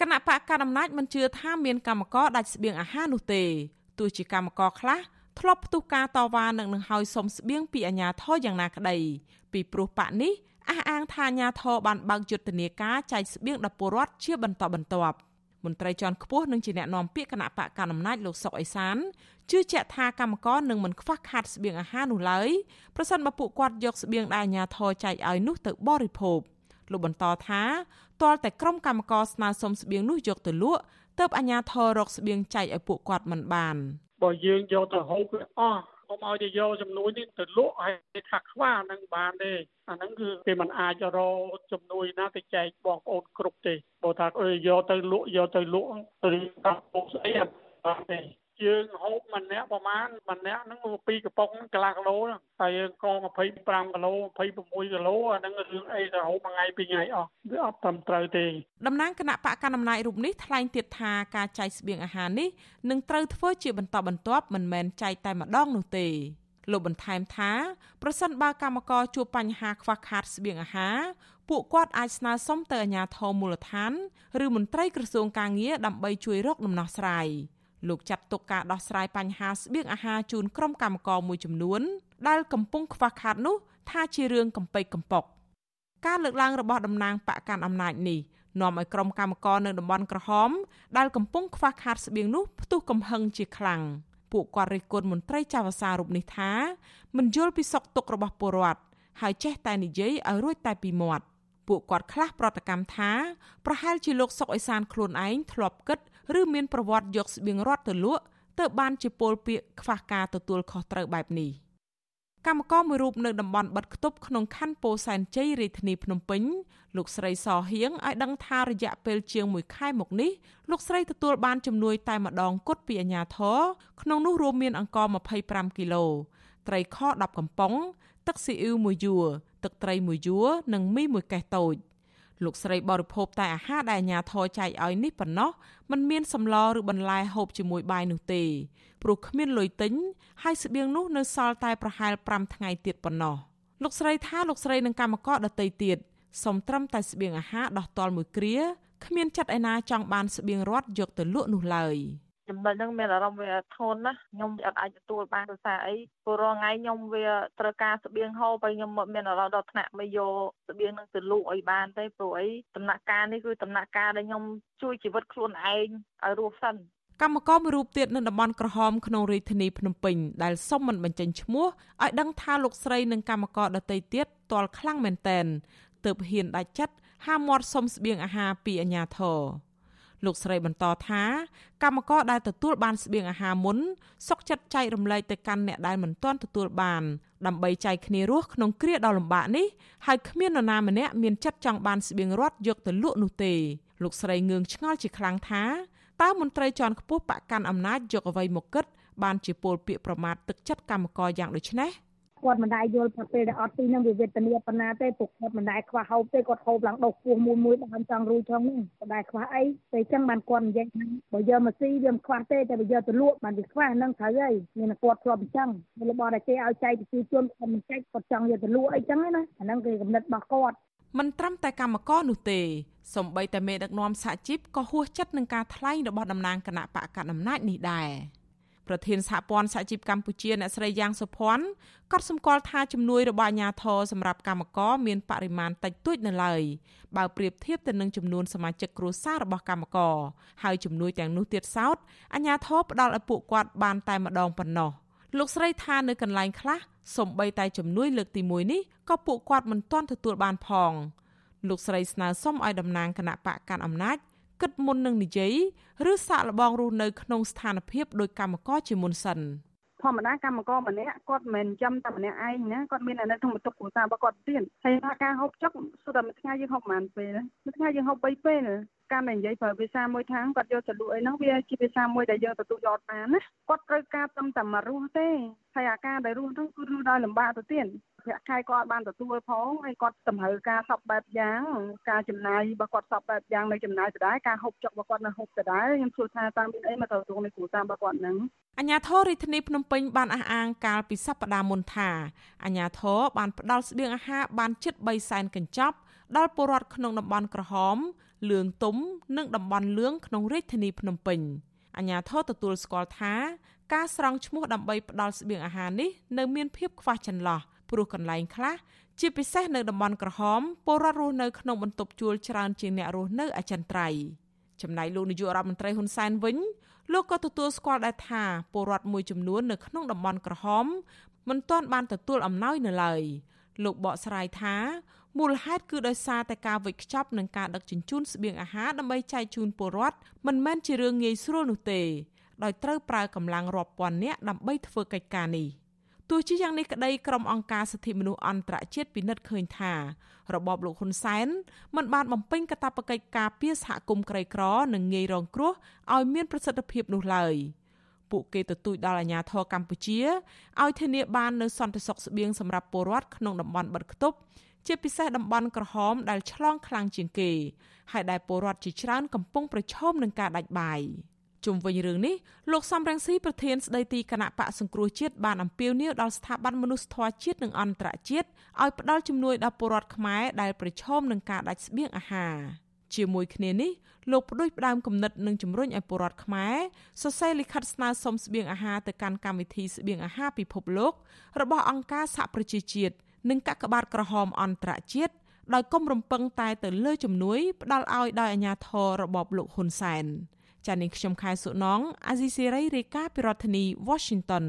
គណៈបកកណ្ដាលអំណាចមិនជឿថាមានកម្មករដាច់ស្បៀងអាហារនោះទេទោះជាកម្មករខ្លះធ្លាប់ផ្ទុះការតវ៉ានឹងនឹងហើយសុំស្បៀងពីអាជ្ញាធរយ៉ាងណាក្តីពីព្រោះបកនេះអះអាងថាអាជ្ញាធរបានបើកយុទ្ធនាការចែកស្បៀងដល់ពលរដ្ឋជាបន្តបន្ទាប់មន្ត្រីជាន់ខ្ពស់នឹងជាអ្នកនាំពាក្យគណៈបកកណ្ដាលអំណាចលោកសុកអេសានជឿជាក់ថាកម្មករនឹងមិនខ្វះខាតស្បៀងអាហារនោះឡើយប្រសិនបើពួកគាត់យកស្បៀងដែលអាជ្ញាធរចែកឲ្យនោះទៅបរិភោគ លោកបន្តថាទាល់តែក្រុមកម្មករស្នើសុំស្បៀងនោះយកទៅលក់ទើបអាជ្ញាធររកស្បៀងចែកឲ្យពួកគាត់មិនបានបើយើងយកទៅហូបវាអស់កុំឲ្យទៅយកចំនួននេះទៅលក់ឲ្យថាខ្វះនឹងបានទេអាហ្នឹងគឺគេមិនអាចរកចំនួនណាទៅចែកបងប្អូនគ្រប់ទេបើថាអើយកទៅលក់យកទៅលក់ឬតាមពុកស្អីអត់បានទេ យើងហូបម្នាក់ប្រហែលម្នាក់ហ្នឹងពីកំប៉ុងកន្លះគីឡូហើយយើងក25គីឡូ26គីឡូអាហ្នឹងរឿងអីទៅហូបមួយថ្ងៃពីរថ្ងៃអស់វាអត់ត្រឹមត្រូវទេតំណាងគណៈបកកណ្ដាលអំណាចរូបនេះថ្លែងទៀតថាការចែកស្បៀងអាហារនេះនឹងត្រូវធ្វើជាបន្តបន្ទាប់មិនមែនចែកតែម្ដងនោះទេលោកបន្ថែមថាប្រសិនបើកម្មករជួបបញ្ហាខ្វះខាតស្បៀងអាហារពួកគាត់អាចស្នើសុំទៅអាជ្ញាធរមូលដ្ឋាន ឬមន្ត្រីក្រសួងកាងារដើម្បីជួយរកដំណោះស្រាយ លោកចាត់ទុកការដោះស្រាយបញ្ហាស្បៀងអាហារជូនក្រុមកម្មករមួយចំនួន ដែលកំពុងខ្វះខាតនោះ ថាជារឿងកំពេចកំប៉ុកការលើកឡើងរបស់តំណាងបកកាន់អំណាចនេះនាំឲ្យក្រុមកម្មករនៅតំបន់ក្រហមដែលកំពុងខ្វះខាតស្បៀងនោះផ្ទុះកំហឹងជាខ្លាំងពួកគាត់រិះគន់មន្ត្រីចៅសារូបនេះថាមិនយល់ពីសុខទុក្ខរបស់ពលរដ្ឋហើយចេះតែនិយាយឲ្យរួចតែពីមាត់ពួកគាត់ខ្លះប្រតិកម្មថាប្រហែលជាលោកសុកអេសានខ្លួនឯងធ្លាប់គិត ឬមានប្រវត្តិយកស្បៀងរត់ទៅលក់ទើបបានជាពលពាកខ្វះការទទួលខុសត្រូវបែបនេះកម្មករមួយរូបនៅតំបន់បាត់ខ្ទប់ក្នុងខណ្ឌពោធិ៍សែនជ័យរាជធានីភ្នំពេញលោកស្រីសហៀងឲ្យដឹងថារយៈពេលជាង1ខែមកនេះលោកស្រីទទួលបានជំនួយតែម្ដងគត់ពីអាជ្ញាធរក្នុងនោះរួមមានអង្ករ25គីឡូត្រីខ10កំប៉ុង ទឹកស៊ីអ៊ីវមួយយួរទឹកត្រីមួយយួរនិងមីមួយកេះតូច លោកស្រីបរិភោគតែអាហារដែលអាញាធរចែកឲ្យនេះប៉ុណ្ណោះมันមានសម្លឬបន្លែហូបជាមួយបាយនោះទេព្រោះគ្មានលុយទិញហើយស្បៀងនោះនៅសល់តែប្រហែល5ថ្ងៃទៀតប៉ុណ្ណោះលោកស្រីថាលោកស្រីនឹងកម្មករដតីទៀតសុំត្រឹមតែស្បៀងអាហារដោះតល់មួយគ្រាគ្មានចិត្តឯណាចង់បានស្បៀងរត់យកទៅលក់នោះឡើយ។ ចំណុចហ្នឹងមានអារម្មណ៍វាធន់ណាខ្ញុំអត់អាចទទួលបានដោយសារអីព្រោះរាល់ថ្ងៃខ្ញុំវាត្រូវការស្បៀងហូបហើយខ្ញុំមានអារម្មណ៍ដល់ថ្នាក់មកយកស្បៀងហ្នឹងទៅលក់ឲ្យបានទេព្រោះអីដំណាក់កាលនេះគឺដំណាក់កាលដែលខ្ញុំជួយជីវិតខ្លួនឯងឲ្យរស់សិនកម្មករមួយរូបទៀតនៅតំបន់ក្រហមក្នុងរាជធានីភ្នំពេញដែលសុំមិនបញ្ចេញឈ្មោះឲ្យដឹងថាលោកស្រីនិងកម្មករដទៃទៀតទាល់ខ្លាំងមែនតែនទើបហ៊ានដាច់ចិត្តហាមាត់សុំស្បៀងអាហារពីអាជ្ញាធរ លោកស្រីបន្តថាកម្មករដែលទទួលបានស្បៀងអាហារមុនសុកចិត្តចែករំលែកទៅកាន់អ្នកដែលមិនទាន់ទទួលបានដើម្បីចែកគ្នារស់ក្នុងគ្រាដ៏លំបាកនេះហើយគ្មាននរណាម្នាក់មានចិត្តចង់បានស្បៀងរត់យកទៅលក់នោះទេលោកស្រីងឿងឆ្ងល់ជាខ្លាំងថាតើមន្ត្រីជាន់ខ្ពស់បកកាន់អំណាចយកអ្វីមកគិតបានជាពលពាកប្រមាថទឹកចិត្តកម្មករយ៉ាងដូចនេះ គាត់មិនដែលយល់ថាពេលដែលអត់ទីនឹងវាវេទនាប៉ុណ្ណាទេពួកគាត់មិនដែលខ្វះហូបទេគាត់ហូបឡើងដុសពោះមួយមួយបានចង់រួចផងហ្នឹងគាត់ដែលខ្វះអីតែអញ្ចឹងបានគាត់និយាយថាបើយកមកស៊ីវាមិនខ្វះទេតែបើយកទៅលក់បានវាខ្វះហ្នឹងត្រូវហើយមានគាត់ធ្លាប់អញ្ចឹងរបស់ដែលគេឲ្យចែកប្រជាជនគាត់មិនចែកគាត់ចង់យកទៅលក់អីចឹងណាអាហ្នឹងគឺកំណត់របស់គាត់មិនត្រឹមតែកម្មករនោះទេសំបីតែមេដឹកនាំសហជីពក៏ហួសចិត្តនឹងការថ្លែងរបស់តំណាងគណៈបកកណ្ដាលអំណាចនេះដែរ ប្រធានសហព័ន្ធសហជីពកម្ពុជាអ្នកស្រីយ៉ាងសុភ័ណ្ឌក៏សម្គាល់ថាជំនួយរបស់អាជ្ញាធរសម្រាប់កម្មករមានបរិមាណតិចតួចនៅឡើយបើប្រៀបធៀបទៅនឹងចំនួនសមាជិកគ្រួសាររបស់កម្មករហើយជំនួយទាំងនោះទៀតសោតអាជ្ញាធរផ្ដល់ឲ្យពួកគាត់បានតែម្ដងប៉ុណ្ណោះលោកស្រីថានៅកន្លែងខ្លះសំបីតែជំនួយលើកទី1នេះក៏ពួកគាត់មិនទាន់ទទួលបានផងលោកស្រីស្នើសុំឲ្យតំណាងគណៈបកកាន់អំណាច គិតមុននឹងនិយាយឬសាកល្បងរស់នៅក្នុងស្ថានភាពដោយកម្មករជាមុនសិនធម្មតាកម្មករម្នាក់គាត់មិនមែនចាំតែម្នាក់ឯងណាគាត់មាននៅក្នុងបន្ទុកគ្រួសាររបស់គាត់ទៀតហើយថាការហូបចុកសុទ្ធតែមួយថ្ងៃយើងហូបប្រហែលពេលមួយថ្ងៃយើងហូប3ពេល ការដែលនិយាយប្រើភាសាមួយທາງគាត់យកទៅលក់អីហ្នឹងវាជាភាសាមួយដែលយើងទទួលយកបានណាគាត់ត្រូវការត្រឹមតែមករស់ទេហើយអាការដែលរស់ហ្នឹងគឺរស់ដោយលំបាកទៅទៀតប្រាក់ខែគាត់បានទទួលផងហើយគាត់តម្រូវការសពបែបយ៉ាងការចំណាយរបស់គាត់សពបែបយ៉ាងនៅចំណាយដដែលការហូបចុករបស់គាត់នៅហូបដដែលខ្ញុំសួរថាតើមានអីមកទទួលនៅគ្រួសាររបស់គាត់ហ្នឹងអញ្ញាធររាជធានីភ្នំពេញបានអះអាងកាលពីសប្តាហ៍មុនថាអញ្ញាធរបានផ្ដល់ស្បៀងអាហារបានជិត3សែនកញ្ចប់ ដល់ពលរដ្ឋក្នុងតំបន់ក្រហមលឿងទុំ និងតំបន់លឿងក្នុងរាជធានីភ្នំពេញអាជ្ញាធរទទួលស្គាល់ថាការស្រង់ឈ្មោះដើម្បីផ្ដល់ស្បៀងអាហារនេះនៅមានភាពខ្វះចន្លោះព្រោះកន្លែងខ្លះជាពិសេសនៅតំបន់ក្រហមពលរដ្ឋរស់នៅក្នុងបន្ទប់ជួលច្រើនជាងអ្នករស់នៅអចិន្ត្រៃយ៍ចំណែកលោកនាយករដ្ឋមន្ត្រីហ៊ុនសែនវិញលោកក៏ទទួលស្គាល់ដែរថាពលរដ្ឋមួយចំនួននៅក្នុងតំបន់ក្រហមមិនទាន់បានទទួលអំណោយនៅឡើយលោកបកស្រាយថា មូលហេតុគឺដោយសារតែការវិច្ចខ្ចប់នឹងការដឹកជញ្ជូនស្បៀងអាហារដើម្បីចែកជូនពលរដ្ឋមិនមែនជារឿងងាយស្រួលនោះទេដោយត្រូវប្រើកម្លាំងរាប់ពាន់នាក់ដើម្បីធ្វើកិច្ចការនេះទោះជាយ៉ាងនេះក្តីក្រុមអង្គការសិទ្ធិមនុស្សអន្តរជាតិពិនិត្យឃើញថា របបលោកហ៊ុនសែនមិនបានបំពេញកាតព្វកិច្ចការពារសហគមន៍ក្រីក្រនិងងាយរងគ្រោះឲ្យមានប្រសិទ្ធភាពនោះឡើយពួកគេទទូចដល់អាជ្ញាធរកម្ពុជាឲ្យធានាបាននូវសន្តិសុខស្បៀងសម្រាប់ពលរដ្ឋក្នុងតំបន់បិទគប់ ជាពិសេសតំបន់ក្រហមដែលឆ្លងខ្លាំងជាងគេហើយដែលពលរដ្ឋជាច្រើនកំពុងប្រឈមនឹងការដាច់បាយជុំវិញរឿងនេះលោកសំរងស៊ីប្រធានស្ដីទីគណៈបកសង្គ្រោះជាតិបានអំពាវនាវដល់ស្ថាប័នមនុស្សធម៌ជាតិនិងអន្តរជាតិឲ្យផ្ដល់ជំនួយដល់ពលរដ្ឋខ្មែរដែលប្រឈមនឹងការដាច់ស្បៀងអាហារជាមួយគ្នានេះលោកផ្ដួចផ្ដើមគំនិតនឹងជំរុញឲ្យពលរដ្ឋខ្មែរសរសេរលិខិតស្នើសុំស្បៀងអាហារទៅកាន់កម្មវិធីស្បៀងអាហារពិភពលោករបស់អង្គការសហប្រជាជាតិ និងកាកបាទក្រហមអន្តរជាតិដោយគុំរំពឹងតែទៅលើជំនួយផ្ដល់ឲ្យដោយអាជ្ញាធររបបលោកហ៊ុនសែនចា៎នាងខ្ញុំខែសុណងអាស៊ីសេរីរាយការណ៍ពីរដ្ឋធានី Washington